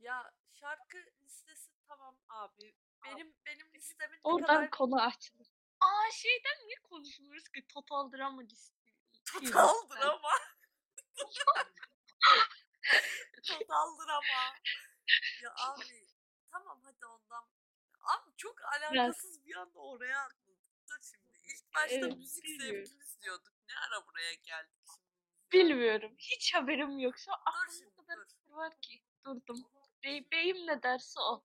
Ya şarkı listesi tamam abi. Benim benim listemin ne Oradan kadar konu açılır. Aa şeyden niye konuşmuyoruz ki? Total Drama listesi. totaldır ama. totaldır ama. Ya abi tamam hadi ondan. Abi çok alakasız bir anda oraya atladık. Dur şimdi. İlk başta Evet, müzik biliyorum. zevkimiz diyorduk. Ne ara buraya geldik şimdi? Bilmiyorum. Hiç haberim yok. Şu an aklımda şimdi, dur. var ki. Durdum. Bey, beyim ne derse o.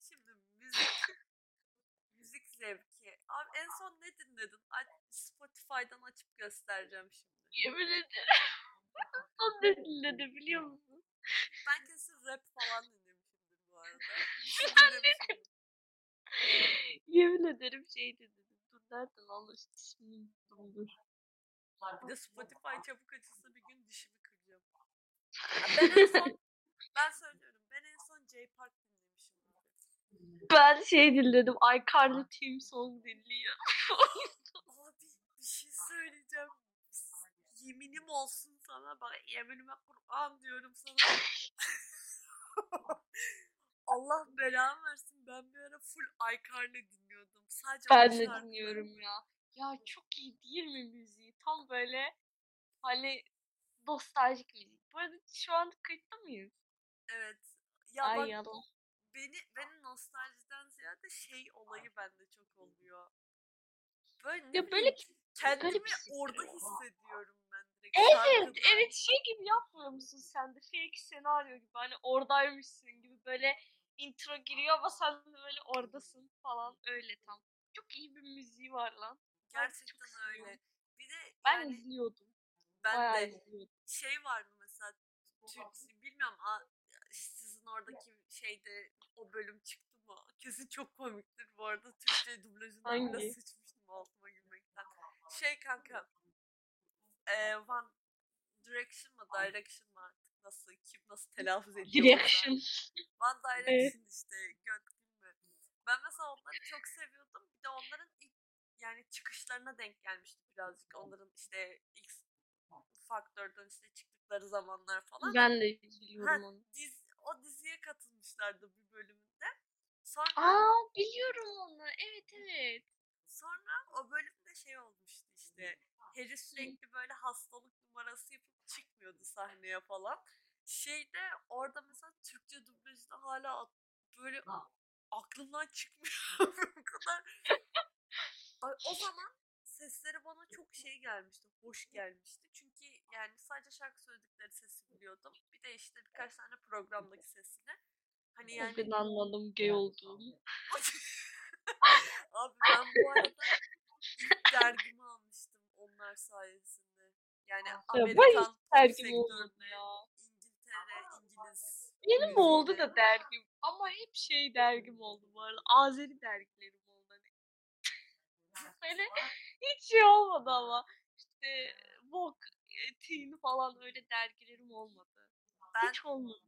Şimdi müzik müzik zevki. Abi en son ne dinledin? Spotify'dan açıp göstereceğim şimdi. Yemin ederim. Son ne dinledi biliyor musun? Ben kesin rap falan dinlemişimdir bu arada. Şey dinlemişimdir. Yemin ederim şey dedim. Dur nereden ismini unuttum dur. Bir de Spotify çabuk açılsa bir gün dişimi kıracağım. Ben en son ben söylüyorum. Ben en son J Park dinlemişim. Ben şey dinledim. iCarly Team Song dinliyor. Abi bir şey söyleyeceğim. Yeminim olsun sana. Bak yeminime Kur'an diyorum sana. Allah belamı versin. Ben bir ara full iCarly dinliyordum. Sadece Ben de dinliyorum ya. Ya çok iyi değil mi müziği? Tam böyle hani nostaljik müzik. Bu arada şu an kayıtta mıyız? Evet. Ya Ay bak yalan. beni benim nostaljiden ziyade şey olayı bende çok oluyor. Böyle ne Ya bileyim, böyle kendimi garip orada hissediyorum. ben direkt Evet, şarkıda. evet şey gibi yapmıyor musun sen de? Fake senaryo gibi hani oradaymışsın gibi böyle intro giriyor ama sen de böyle oradasın falan öyle tam. Çok iyi bir müziği var lan. Ben çok Gerçekten seviyorum. öyle. Bir de Ben yani izliyordum. ben Bayağı de izliyordum. şey vardı mesela Türk bilmiyorum sizin oradaki şeyde o bölüm çıktı mı? Kesin çok komiktir bu arada. Türkçe dublajından bile Hangi? sıçmıştım altıma gülmekten. Şey kanka e, One Direction mı Direction mı artık nasıl kim nasıl telaffuz ediyor Direction. One Direction işte gök bilme. Ben mesela onları çok seviyordum. Bir de onların ilk yani çıkışlarına denk gelmişti birazcık. Onların işte X faktörden işte çıktıkları zamanlar falan. Ben de biliyorum onu. diz, o diziye katılmışlardı bir bölümünde. Sonra Aa biliyorum onu. Evet evet. sonra o bölümde şey olmuştu işte. Harry sürekli böyle hastalık numarası yapıp çıkmıyordu sahneye falan. Şeyde orada mesela Türkçe dublajda hala böyle aklımdan çıkmıyor. Bu kadar. O zaman sesleri bana çok şey gelmişti, hoş gelmişti. Çünkü yani sadece şarkı söyledikleri sesi biliyordum. Bir de işte birkaç tane programdaki sesini. Hani yani Ben anladım gay olduğumu. Abi ben bu arada dergimi almıştım onlar sayesinde. Yani Ya ben Amerikan dergim sektörüne, ya. İngiltere, İngiliz Benim oldu müziğine. da dergim. Ama hep şey dergim oldu bu arada. Azeri dergilerim oldu. Hani. Böyle hiç şey olmadı ama. İşte Vogue, Teen falan öyle dergilerim olmadı. Ben Hiç olmadı.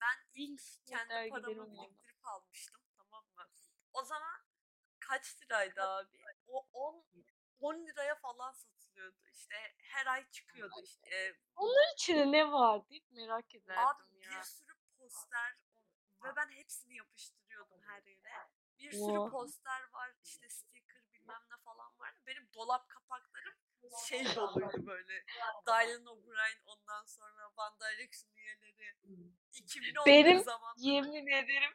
ben ilk Wings kendi paramı biriktirip almıştım tamam mı? O zaman kaç liraydı abi? O 10 10 liraya falan satılıyordu. İşte her ay çıkıyordu işte. Onun içinde ne var deyip merak Abi ederdim bir ya. sürü poster ve ben hepsini yapıştırıyordum her yere. Bir sürü poster var, işte sticker bilmem ne falan var. Benim dolap kapaklarım şey doluydu böyle. Dylan O'Brien ondan sonra One Direction üyeleri. 2011 Benim zamanları. Yemin ederim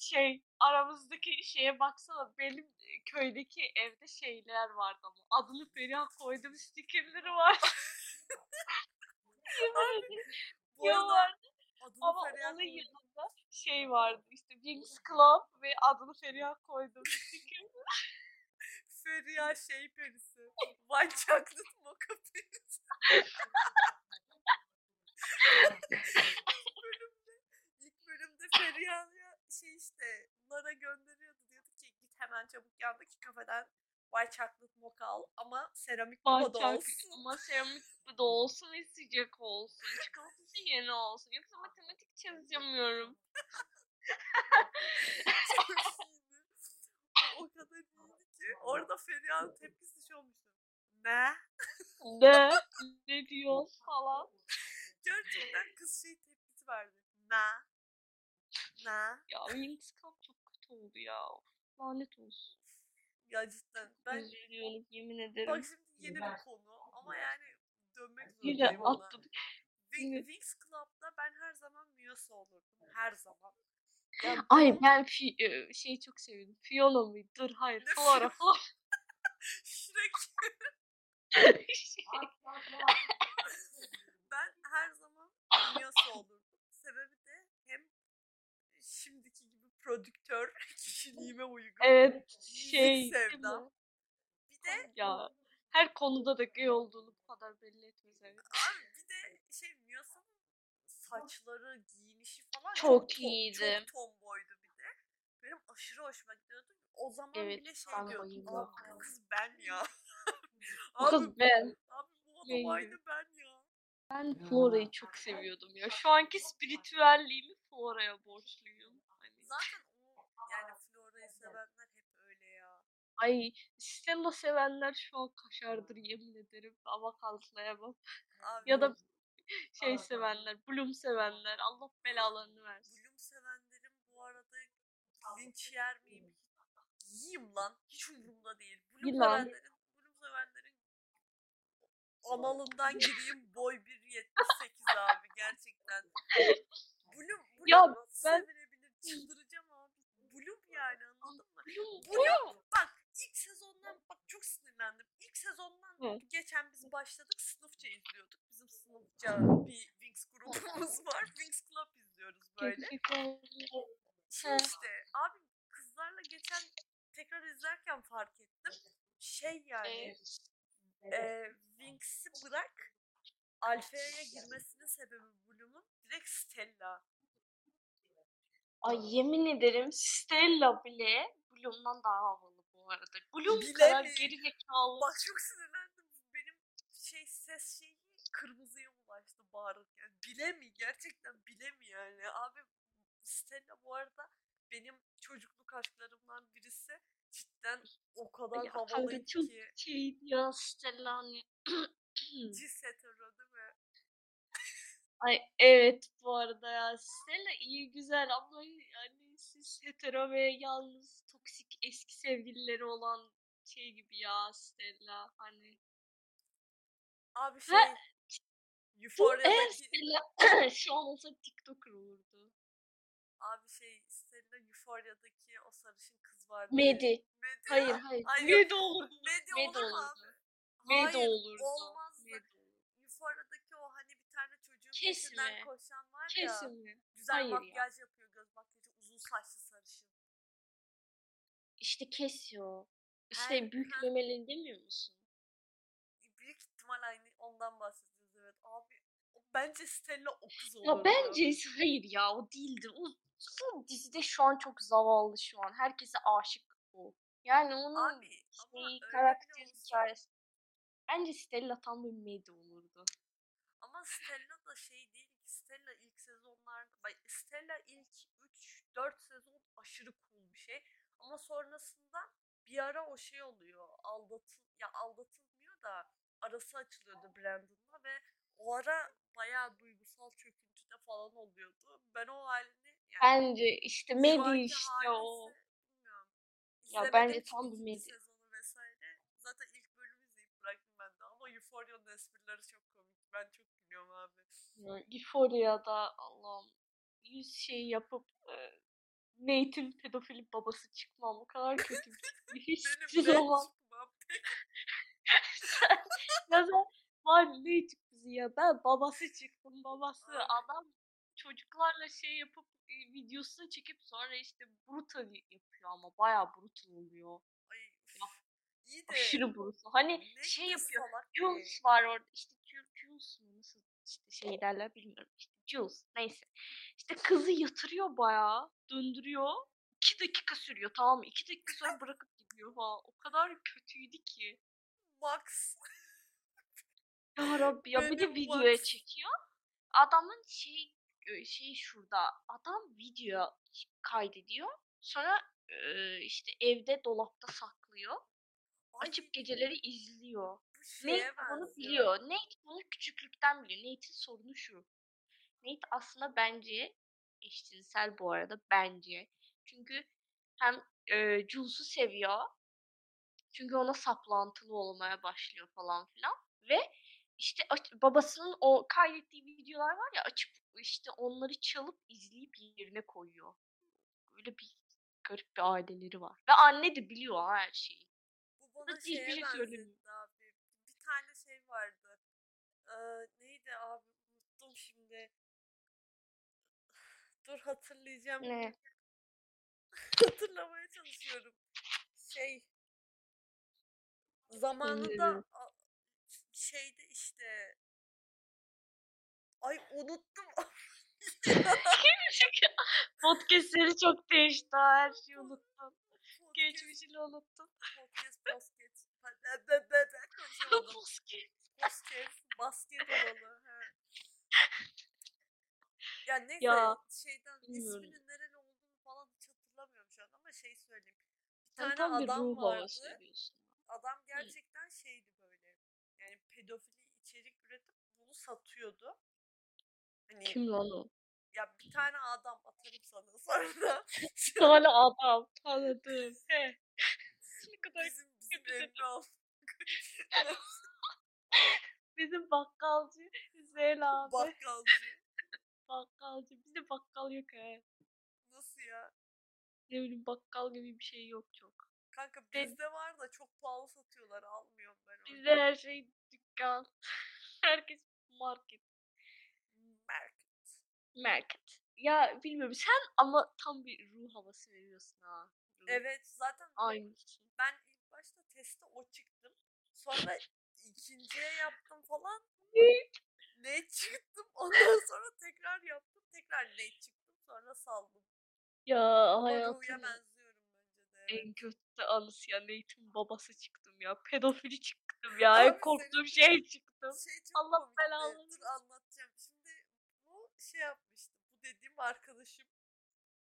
şey aramızdaki şeye baksana benim e, köydeki evde şeyler vardı ama adını Feriha koydum stikerleri var. Yemin ederim Bu arada vardı adını ama Feriha onun yanında şey vardı işte Wings Club ve adını Feriha koydum stiker. Feriha şey perisi. White Chocolate Mocha perisi. bölümde, ilk bölümde Feriha'ya şey işte Lara gönderiyordu. Diyordu ki git hemen çabuk yandaki kafeden White Chocolate Mocha al ama seramik kupa da olsun. ama seramik da olsun ve sıcak olsun. Çikolatası yeni olsun. Yoksa matematik iyiydi. O, kadar ki. Orada Feriha'nın tepkisi şey olmuştu. Ne? Ne? ne diyor falan. Gerçekten kız şey tepkisi verdi. Ne? Ha? Ya Winx Club çok kötü oldu ya. Lanet olsun. Ya cidden ben Üzülüyorum yemin ederim. bak şimdi yeni bir konu ama yani dönmek Yine zorundayım ona. atladık. Wing, Evet. Wings Club'da ben her zaman Miyasa olurdum. Her zaman. Ya Ay ben Fi- e, şeyi çok sevdim. Fiona mıydı? Dur hayır. Flora Flora. Shrek. Ben her zaman Miyasa olurdum. Sebebi de hem şimdiki gibi prodüktör kişiliğime uygun. evet şey sevdam. Bir de Ya her konuda da gay olduğunu bu kadar belli etmez evet. abi bir de şey Miyasa'nın saçları, giyinişi falan Çok to- iyiydi. Çok tomboydu bir de. Benim aşırı hoşuma gidiyordu. O zaman Evet, bile şey ben diyordum. Abi bu kız ben ya. Bu abi, kız ben. abi bu adam aynı ben ya. Ben Flora'yı çok seviyordum ya. Şu anki spiritüelliğimi Flora'ya borçluyum. Hani, Zaten o yani Flora'yı sevenler hep öyle ya. ay Stella sevenler şu an kaşardır yemin ederim. Ama. Abi Ya da şey sevenler, Bloom sevenler. Allah belalarını versin. Bloom sevenlerin bu arada linç yer miyim? Yiyeyim lan. Hiç umurumda değil. Bloom Yi lan. sevenlerin, Bloom sevenlerin analından gireyim boy 1.78 abi gerçekten. Bloom, Bloom Ya ben- sevilebilir? Çıldıracağım abi. Bloom yani anladın mı? Bloom, Bloom bak ilk sezondan bak çok sinirlendim. İlk sezondan Hı. geçen biz başladık sınıfça izliyorduk. Sınıfça bir Wings grubumuz var. Wings Club izliyoruz böyle. He. işte abi kızlarla geçen tekrar izlerken fark ettim. Şey yani e, Wings'i bırak Alfa'ya girmesinin sebebi Bloom'un direkt Stella. Ay yemin ederim Stella bile Bloom'dan daha havalı bu arada. Bloom Bile kadar mi? geri zekalı. Bak çok sinirlendim. Benim şey ses şeyi kırmızıya ulaştı bağırırken. Bile mi? Gerçekten bile mi yani? Abi Stella bu arada benim çocukluk aşklarımdan birisi. Cidden o kadar Ya havalı kanka çok ki. şey ya Stella hani. Cis hetero değil mi? Ay evet bu arada ya Stella iyi güzel ama yani siz hetero ve yalnız toksik eski sevgilileri olan şey gibi ya Stella hani. Abi Ha, şey eğer Euphoria'daki Stella şu an olsa TikToker olurdu. abi şey Stella Euphoria'daki o sarışın kız vardı. Medi. Medi. Hayır hayır. Ay, Medi olurdu. Medi, Medi olur olurdu. abi? Medi Hayır, olurdu. olmazdı. Medi. Euphoria'daki o hani bir tane çocuğun Kesme. peşinden koşan var ya. Kesin mi? Güzel Hayır ya. makyaj yapıyor göz makyajı uzun saçlı sarışın. İşte kesiyor. Her- İşte büyük ha. memeli demiyor musun? Büyük ihtimal aynı ondan o- bence Stella o kız olur. Ya bence hayır ya o değildir. O, o dizide şu an çok zavallı şu an. Herkese aşık o. Yani onun Abi şey, öyle karakter hikayesi. Bence Stella tam bir medi olurdu. Ama Stella da şey değil ki Stella ilk sezonlar bak Stella ilk 3 4 sezon aşırı cool bir şey ama sonrasında bir ara o şey oluyor. Aldatıl ya aldatılmıyor da arası açılıyordu Brandon'la ve o ara bayağı duygusal çöküntüde falan oluyordu. Ben o halini yani Bence işte medi işte o. Ya bence tam bir medi. sezonu vesaire. Zaten ilk bölümü izleyip bıraktım ben de ama Euphoria'nın esprileri çok komik. Ben çok gülüyorum abi. Yani Euphoria'da Allah'ım yüz şey yapıp e, Nate'in pedofili babası çıkmam o kadar kötü bir. Hiçbir zaman. Ya sen var bizi ya ben babası çıktım babası Aynen. adam çocuklarla şey yapıp e, videosunu çekip sonra işte brutal yapıyor ama bayağı brutal oluyor. Ay. Ya, İyi de Aşırı brutal. Hani ne şey yapıyor. Jules var orada işte Ju- Jules mu nasıl işte şey derler bilmiyorum işte Jules neyse. İşte kızı yatırıyor bayağı döndürüyor. iki dakika sürüyor tamam mı? İki dakika sonra bırakıp gidiyor falan. O kadar kötüydü ki. Max. Ya Rabbi ya bir de Benim videoya çekiyor. Adamın şey e, şey şurada adam video kaydediyor. Sonra e, işte evde dolapta saklıyor. Açıp geceleri izliyor. şeye Nate bunu benziyor. biliyor. Nate bunu küçüklükten biliyor. Nate'in sorunu şu. Nate aslında bence eşcinsel bu arada bence. Çünkü hem e, Jules'u seviyor. Çünkü ona saplantılı olmaya başlıyor falan filan. Ve işte babasının o kaydettiği videolar var ya açıp işte onları çalıp izleyip yerine koyuyor. Öyle bir garip bir aileleri var. Ve anne de biliyor ha her şeyi. Bu bana Hiçbir şeye şey söylemiyor. abi. Bir tane şey vardı. Ee, neydi abi? Unuttum şimdi. Dur hatırlayacağım. Ne? Hatırlamaya çalışıyorum. Şey zamanında Şeydi işte ay unuttum. Podcastleri çok değişti. Her şeyi. Podcast, Geçmişini unuttun. podcast, podcast. Podcast, basket olalı. He. Ya neyse Ya, şeyden bilmiyorum. isminin nereli olduğunu falan hiç hatırlamıyorum şu an ama şey söyleyeyim. Bir tane tam bir adam ruh vardı. Adam gerçekten şeydi pedofili içerik üretip bunu satıyordu. Hani Kim lan o? ya bir tane adam atarım sana sonra. Bir tane adam tanıdım. He. ne kadar bizim bizim al. bizim bakkalcı Hüseyin abi. Bakkalcı. bakkalcı. Bizde bakkal yok he. Nasıl ya? Ne bileyim bakkal gibi bir şey yok çok. Kanka Ben- bizde var da çok pahalı satıyorlar. Almıyorum ben onu. Bizde her şey dükkan. Herkes market. Market. Market. Ya bilmiyorum sen ama tam bir ruh havası veriyorsun ha. Ruh. Evet zaten Aynısın. ben ilk başta teste o çıktım. Sonra ikinciye yaptım falan. Ne? Ne çıktım. Ondan sonra tekrar yaptım. Tekrar ne çıktım. Sonra saldım. Ya hayatım benziyorum bence de. En kötü anısı ya Nate'in babası çıktım ya. Pedofili çıktım ya. En korktuğum şey çıktım. Şey çok Allah belanı Dur anlatacağım. Şimdi bu şey yapmıştı. Bu dediğim arkadaşım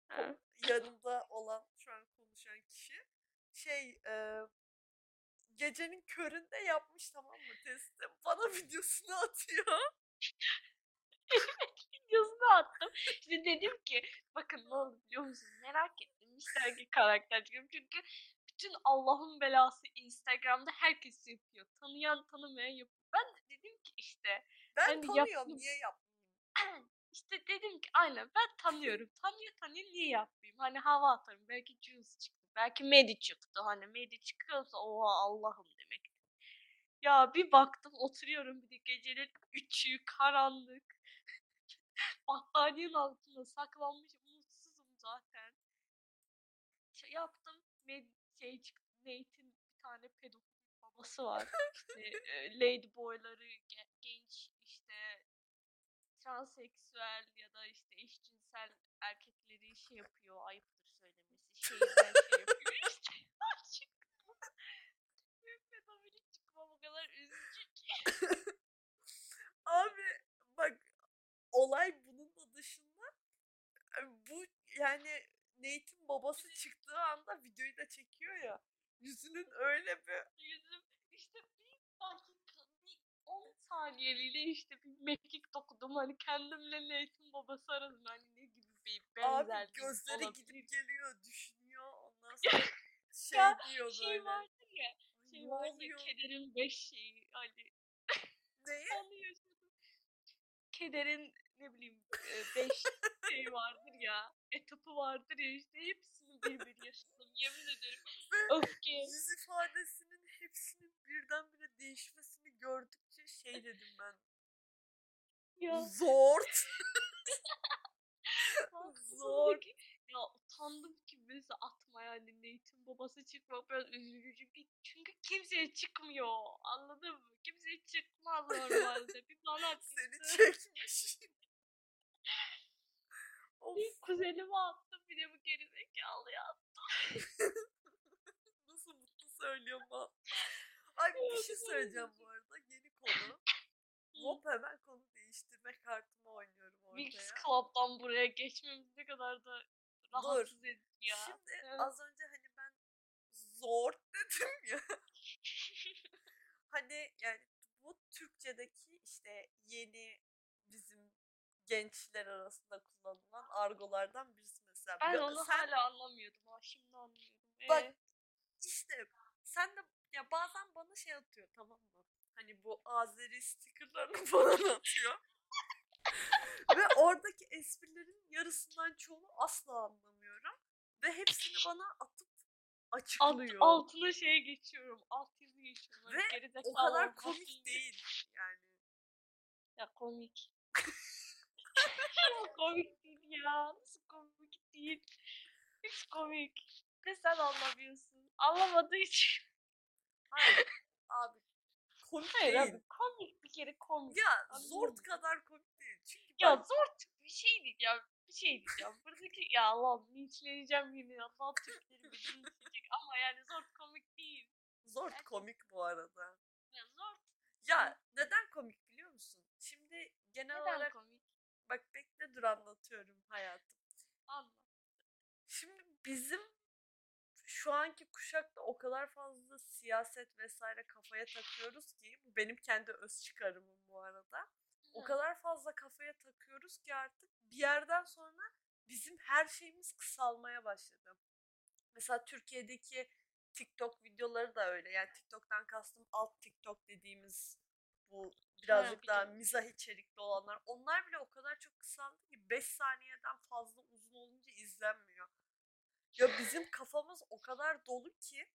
Ha. yanımda olan şu an konuşan kişi şey e, gecenin köründe yapmış tamam mı testi. Bana videosunu atıyor. Videosunu attım. İşte dedim ki bakın ne oldu biliyor musunuz? Merak ettim. İşte ki karakter çıkıyorum. Çünkü bütün Allah'ın belası Instagram'da herkes yapıyor. Tanıyan tanımayan yapıyor. Ben de dedim ki işte Ben de tanıyorum yaptım. niye yapmayayım? işte dedim ki aynen ben tanıyorum. Tanıyor tanıyor niye yapmayayım? Hani hava atarım. Belki Jules çıktı. Belki Medi çıktı. Hani Medi çıkıyorsa oha Allah'ım demek. Ya bir baktım oturuyorum bir de gecenin üçü karanlık. Battaniyenin altında saklanmış mutsuzum zaten. Şey yaptım. Med şey çıktı. Nate'in bir tane pedofil babası var. İşte e, lady boyları ge- genç işte transseksüel ya da işte eşcinsel erkekleri şey yapıyor. Ayıptır söylemesi. Şehirden şey yapıyor işte. Çıktım. Ve pedofili çıkmam o kadar üzücü ki. Abi bak olay bunun da dışında e, bu yani Nate'in babası çıktığı anda videoyu da çekiyor ya. Yüzünün öyle bir yüzüm işte bir dakika bir 10 saniyeliğine işte bir mekik dokudum hani kendimle Nate'in babası arasında hani ne gibi bir abi benzerlik gözleri olabilir. gidip geliyor düşünüyor ondan sonra şey Ya, diyor şey böyle. vardır ya "Ay, şey ne var ya kederin beş şeyi hani Neyi? onu yaşadım. Kederin ne bileyim beş şey vardır ya etapı vardır ya işte hepsini bir bir yaşadım yemin ederim Ve öfke yüz ifadesinin hepsinin birdenbire değişmesini gördükçe şey dedim ben. ya Zor. Zor. Ya utandım ki mesela atma yani Nate'in babası çıkmak biraz üzücü çünkü, çünkü kimseye çıkmıyor anladın mı? Kimseye çıkmaz normalde bir bana Seni çekmiş. Of Bir kuzenime attım bir de bu gerizekalı ya. nasıl mutlu söylüyorum ha. Ay bir şey söyleyeceğim bu arada. Yeni konu. Hop hemen konu değiştirme kartımı oynuyorum Mix ortaya. Club'dan buraya geçmemiz ne kadar da rahatsız edici ya. Şimdi Evet. az önce hani ben zor dedim ya. hani yani bu Türkçedeki işte yeni gençler arasında kullanılan argolardan birisi mesela. Ben Ya onu sen hala anlamıyordum ama şimdi anlıyorum. Bak Ee, işte sen de ya bazen bana şey atıyor tamam mı? Hani bu Azeri stickerlarını falan atıyor. Ve oradaki esprilerin yarısından çoğunu asla anlamıyorum. Ve hepsini bana atıp alt, açıklıyor. altına şey geçiyorum. Alt yazı geçiyorum. Hani Ve o kadar komik değil yani. Ya komik. Komik değil ya. Nasıl komik değil? Hiç komik. Ne sen anlamıyorsun. Anlamadığı için. Hayır abi komik Hayır değil. abi komik bir kere komik. Ya Anladın zort mı? kadar komik değil. Çünkü Ya bak zor bir şey diyeceğim. Bir şey diyeceğim. Buradaki ya Allah'ım linçleyeceğim yine. Allah Türkleri beni linçleyecek. Ama yani zor komik değil. zort komik bu arada. Ya zor. Ya neden komik biliyor musun? Şimdi genel Neden olarak komik? Bak bekle dur anlatıyorum hayatım. Anla. Şimdi bizim şu anki kuşakta o kadar fazla siyaset vesaire kafaya takıyoruz ki bu benim kendi öz çıkarımım bu arada. O Hı. kadar fazla kafaya takıyoruz ki artık bir yerden sonra bizim her şeyimiz kısalmaya başladı. Mesela Türkiye'deki TikTok videoları da öyle. Yani TikTok'tan kastım alt TikTok dediğimiz bu birazcık daha biliyorum. mizah içerikli olanlar. Onlar bile o kadar çok kısaldı ki 5 saniyeden fazla uzun olunca izlenmiyor. Ya bizim kafamız o kadar dolu ki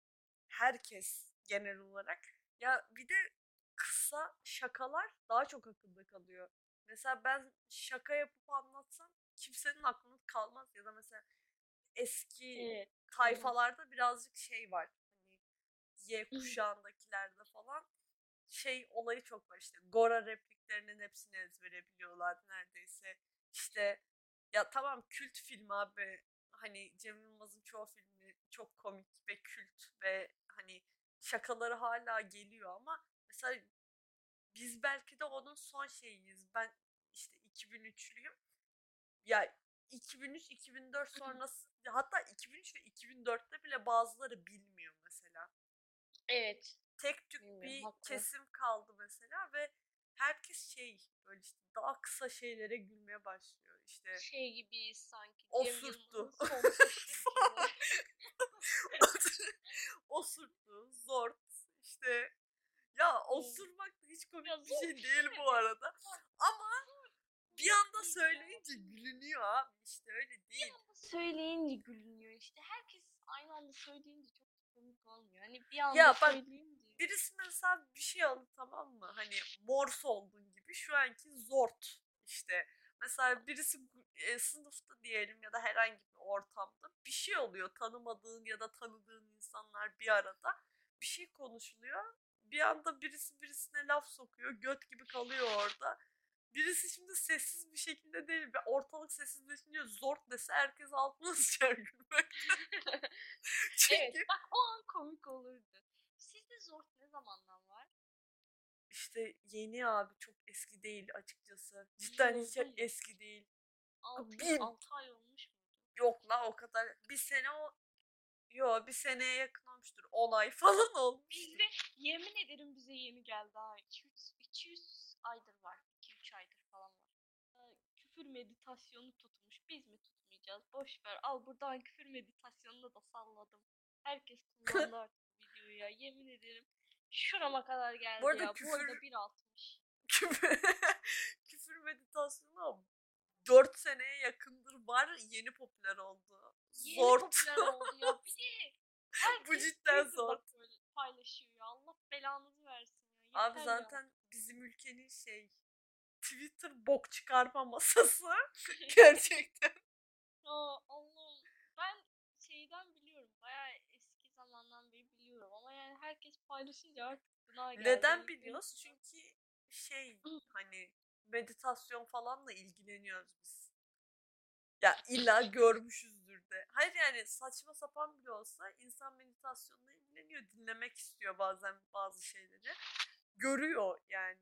herkes genel olarak. Ya bir de kısa şakalar daha çok akılda kalıyor. Mesela ben şaka yapıp anlatsam kimsenin aklında kalmaz ya da mesela eski Evet. tayfalarda birazcık şey var. Hani Y kuşağındakilerde falan şey olayı çok var işte. Gora repliklerinin hepsini ezbere biliyorlar neredeyse. İşte ya tamam kült film abi. Hani Cem Yılmaz'ın çoğu filmi çok komik ve kült ve hani şakaları hala geliyor ama mesela biz belki de onun son şeyiyiz. Ben işte 2003'lüyüm. Ya 2003-2004 sonrası hatta 2003 ve 2004'te bile bazıları bilmiyor mesela. Evet. Tek tük Bilmiyorum, bir haklı. kesim kaldı mesela ve herkes şey böyle işte daha kısa şeylere gülmeye başlıyor. İşte Şey gibiyiz sanki. Osurttu. Osurttu, zort işte ya osurmak da hiç komik Ya bir şey değil ne bu arada. Ama bir anda söyleyince gülünüyor abi işte öyle değil. söyleyince gülünüyor işte. Herkes aynı anda söyleyince çok komik olmuyor. Hani bir anda Ya bak, söyleyince. Birisi mesela bir şey aldı tamam mı? Hani mors olduğun gibi şu anki zort işte. Mesela birisi e, sınıfta diyelim ya da herhangi bir ortamda bir şey oluyor. Tanımadığın ya da tanıdığın insanlar bir arada bir şey konuşuluyor. Bir anda birisi birisine laf sokuyor. Göt gibi kalıyor orada. Birisi şimdi sessiz bir şekilde değil ve ortalık sessizleşince zort dese herkes altına sıçar gülmekten. Çünkü Evet bak o an komik olurdu. Sizde zor ne zamandan var? İşte yeni abi çok eski değil açıkçası. Cidden hiç mu? eski değil. 6, bir- ay olmuş mu? Yok la o kadar. Bir sene o Yo bir seneye yakın olmuştur. 10 ay falan olmuş. Bizde yemin ederim bize yeni geldi ha. 200, 200 aydır var. 2-3 aydır falan var. Ee, Küfür meditasyonu tutmuş. Biz mi tutmayacağız? Boş ver. Al buradan küfür meditasyonunu da salladım. Herkes kullandı artık ya. Yemin ederim. Şurama kadar geldi arada ya. Bu küfür- arada 1.60. Küfür, küfür meditasyonu 4 seneye yakındır var. Yeni popüler oldu. Yeni Zort. popüler oldu ya. Bir de Bu cidden zor. paylaşıyor ya. Allah belanızı versin ya. Abi Yeter ya. zaten bizim ülkenin şey Twitter bok çıkarma masası. Gerçekten. Aa, Allah'ım. Ben şeyden biliyorum. Bayağı eski zamandan beri herkes paylaşınca artık buna geldi. Neden biliyoruz? Çünkü şey hani meditasyon falanla ilgileniyoruz biz. Ya illa görmüşüzdür de. Hayır yani saçma sapan bile olsa insan meditasyonla ilgileniyor. Dinlemek istiyor bazen bazı şeyleri. Görüyor yani.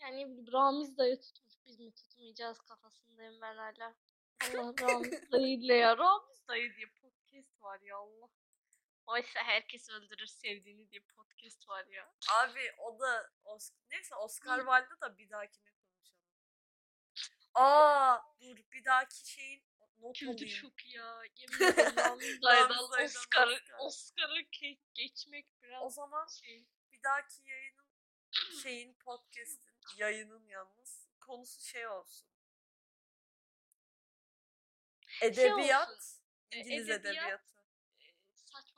Yani Ramiz dayı tutmuş. Biz mi tutmayacağız kafasındayım ben hala. Allah Ramiz dayıyla ya. Ramiz dayı diye podcast var ya Allah. Oysa herkes öldürür sevdiğini diye podcast var ya. Abi o da Oscar, neyse Oscar Hı. Wilde'ı da bir dahakine konuşalım. Aa dur bir dahaki şeyin not Kültür alayım. şoku ya. Yemin ederim Oscar'ı Oscar. Oscar'ı geçmek biraz O zaman şey. bir dahaki yayının şeyin podcast'in yayının yalnız konusu şey olsun. Edebiyat, olsun, e, İngiliz edebiyat, edebiyatı.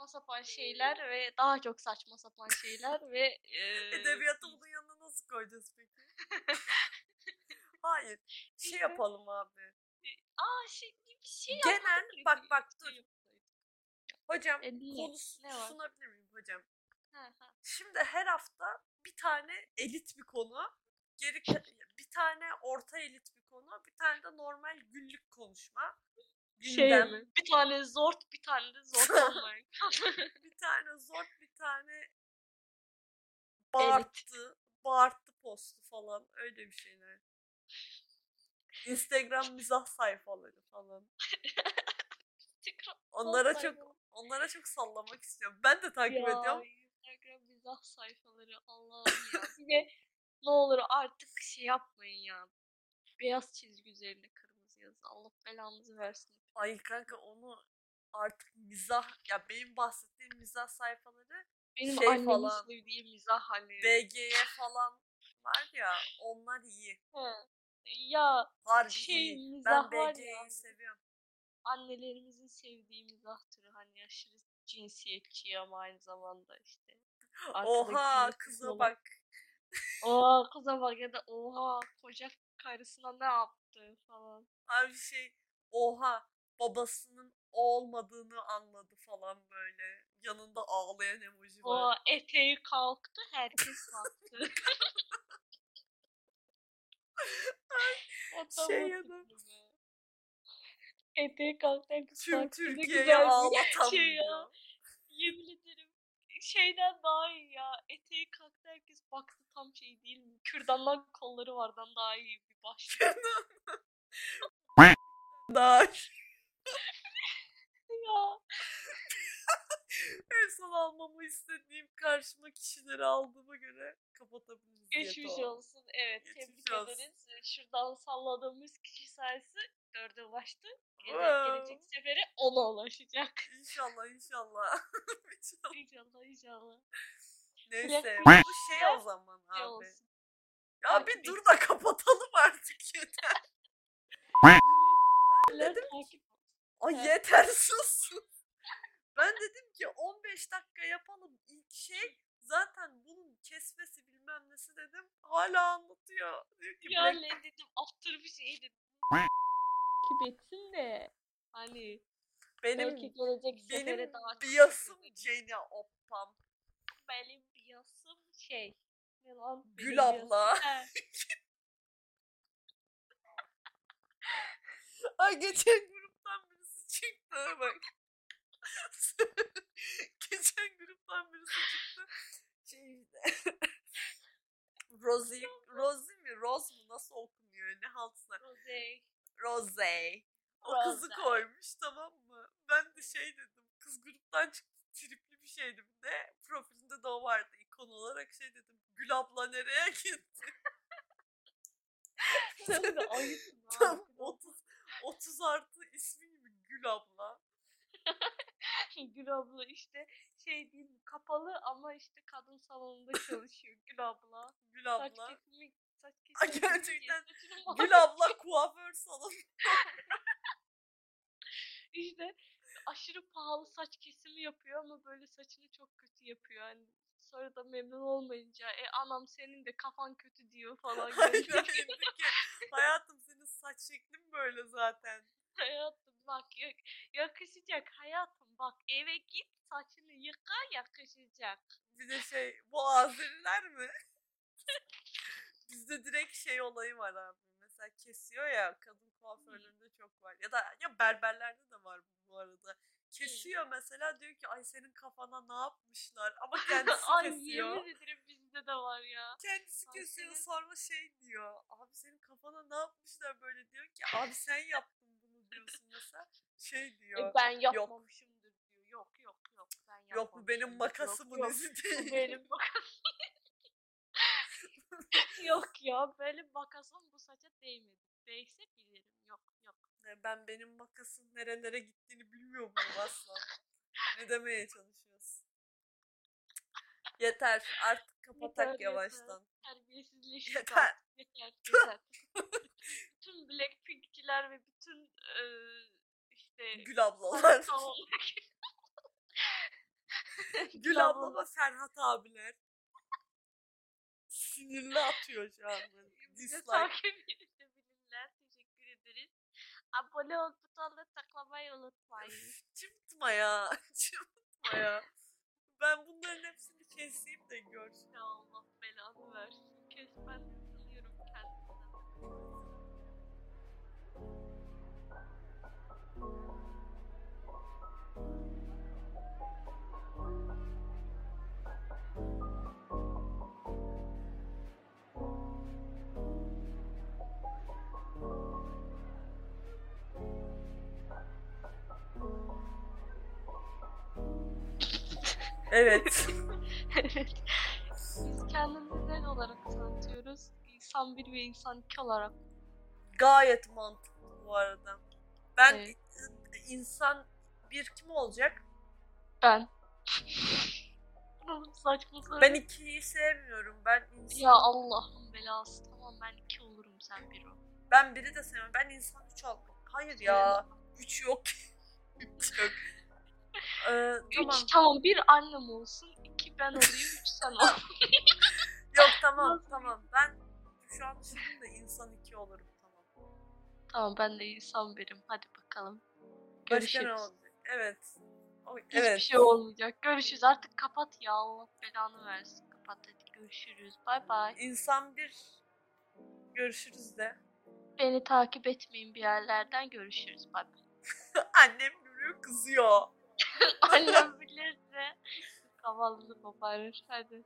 E, saçma sapan şeyler ve daha çok saçma sapan şeyler ve e, Edebiyatı bunun yanına nasıl koyacağız peki? Hayır. Şey yapalım abi. aa şey bir şey Genel yapmadık bak bak Şey dur. yapsaydık. Hocam E, konusu sunabilir miyim hocam? Ha, ha. Şimdi her hafta bir tane elit bir konu, geri bir tane orta elit bir konu, bir tane de normal günlük konuşma. Şey Gündem. Bir tane zort, bir tane de zort bir tane zor, bir tane bağırttı, bağırttı postu falan öyle bir şeyler. Instagram mizah sayfaları falan. Onlara zort çok sayfaları. onlara çok sallamak istiyorum. Ben de takip Ya, ediyorum. Instagram mizah sayfaları Allah'ım ya. De ne olur artık şey yapmayın ya. Beyaz çizgi üzerine kırmızı yazı. Allah belanızı versin. Ay kanka onu artık mizah ya benim bahsettiğim mizah sayfaları Benim Şey annemin falan. sevdiği mizah hani. BG'ye falan var ya onlar iyi. He. Ya Harbi şey iyi. mizah Ben BG'yi ya. seviyorum. Annelerimizin sevdiği mizah türü hani aşırı cinsiyetçi ama aynı zamanda işte. Oha kıza olan- bak. Oha kıza bak ya da oha koca karısına ne yaptı falan. Abi şey oha babasının o olmadığını anladı falan böyle. Yanında ağlayan emoji var. Oha eteği kalktı herkes kalktı. Adamı Şey ya da-. Eteği kalktı herkes Tüm kalktı. Türkiye'yi ağlatan şey ya. Yemin ederim şeyden daha iyi ya. Eteği kalktı herkes baktı tam şey değil mi? Kürdandan kolları vardan daha iyi bir başlık. Daha ya. en son almamı istediğim karşıma kişileri aldığıma göre kapatabiliriz. Geçmiş olsun. Evet Geçmiş tebrik olsun. ederiz. Şuradan salladığımız kişi sayısı dörde ulaştı. Wow. Gelecek sefere ona ulaşacak. İnşallah inşallah. İnşallah. İnşallah inşallah. Neyse bu şey o zaman abi. olsun. Ya bir dur da kapatalım artık yeter. Neler dedim takip Ay Evet. yeter sus. Ben dedim ki 15 dakika yapalım ilk şey. Zaten bunun kesmesi bilmem nesi dedim. Hala anlatıyor. Diyor ki Ya Black- ne dedim after bir şey dedim. Takip etsin de hani benim belki gelecek sefere benim daha çok biyasım takip ederiz. Jenny Oppam. Benim biyasım şey. Ne lan? Benim Gül biyasım- abla. He. Ay geçen gruptan birisi çıktı bak. geçen gruptan birisi çıktı. Şey işte. Rosie, Rosie mi? Rose mu? Nasıl okunuyor? Ne haltsa? Rose. Rose. Rose. koymuş tamam mı? Ben de şey dedim. Kız gruptan çıktı. Tripli bir şeydi bir de. Profilinde de o vardı. ikon olarak şey dedim. Gül abla nereye gitti? Ha. Tam 30, 30 artı ismi gibi Gül abla. Gül abla işte şey değil mi kapalı ama işte kadın salonunda çalışıyor Gül abla. Gül Saç abla. kesimi saç Ay, kesimi gerçekten Gül abla kuaför salonu. İşte aşırı pahalı saç kesimi yapıyor ama böyle saçını çok kötü yapıyor. Yani sonra da memnun olmayınca e anam senin de kafan kötü diyor falan. Ki, Hayatım senin saç şeklin böyle zaten. hayatım bak yak- yakışacak hayatım bak eve git saçını yıka yakışacak. Bir de şey bu Azeriler mi? Bizde direkt şey olayı var abi. Mesela kesiyor ya kadın kuaförlerinde çok var. Ya da ya berberlerde de var bu, arada. Kesiyor mesela diyor ki ay senin kafana ne yapmışlar ama kendisi Ay kesiyor. yemin ederim bizde de var ya. Kendisi Ay kesiyor senin- sonra şey diyor. Abi senin kafana ne yapmışlar böyle diyor ki abi sen yaptın bunu diyorsun mesela. Şey diyor. E, ben yapmamışımdır diyor. Yok yok yok ben Yok bu benim makasımın yok, izi yok, bu değil. benim makasım. Yok ya benim makasım bu saça değmedi. değse bilirim. Yok yok. Ben benim makasın nerelere gittiğini bilmiyor muyum aslan? ne demeye çalışıyorsun? Yeter artık kapatak Yeter, yavaştan. Terbiyesizleştik Yeter. artık. Yeter. Yeter. bütün Blackpink'çiler ve bütün eee, işte Gül ablalar. Gül abla ve Ferhat abiler. Sinirli atıyor şu an. Dislike. takip edebilirler. Teşekkür ederiz. Abone ol butonuna tıklamayı unutmayın. Cıvıtma ya. Cıvıtma ya. Ben bunların hepsini keseyim de gör. Ya Allah belanı versin. Kes ben tanıyorum kendimden. Evet. evet. Biz kendimizi olarak tanıtıyoruz? İnsan 1 ve insan 2 olarak. Gayet mantıklı bu arada. Ben Evet. insan bir kim olacak? Ben. Oğlum saçma sapan. Ben ikiyi sevmiyorum. Ben insan, Ya Allah'ın belası. Tamam ben 2 olurum sen 1 ol. ben biri de sevmiyorum. Ben insan üç ol. Hayır ya. Üç yok. üç yok. Ee, 3 tamam. tamam. bir annem olsun. 2 ben olayım. 3 sen ol. Yok tamam tamam. Ben şu an düşündüm de insan iki olurum. Tamam. tamam ben de insan birim. Hadi bakalım. Başka Görüşürüz. ne olacak? Evet. O- Hiçbir evet. şey olmayacak. Görüşürüz. Artık kapat ya. Allah belanı versin. Kapat hadi. Görüşürüz. Bay bay. İnsan bir görüşürüz de. Beni takip etmeyin bir yerlerden. Görüşürüz. Bay bay. Annem görüyor kızıyor. Annem bilirse kavalını koparır. Hadi.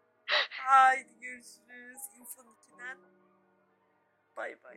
Haydi görüşürüz. İnsan ikiden. Bay bay.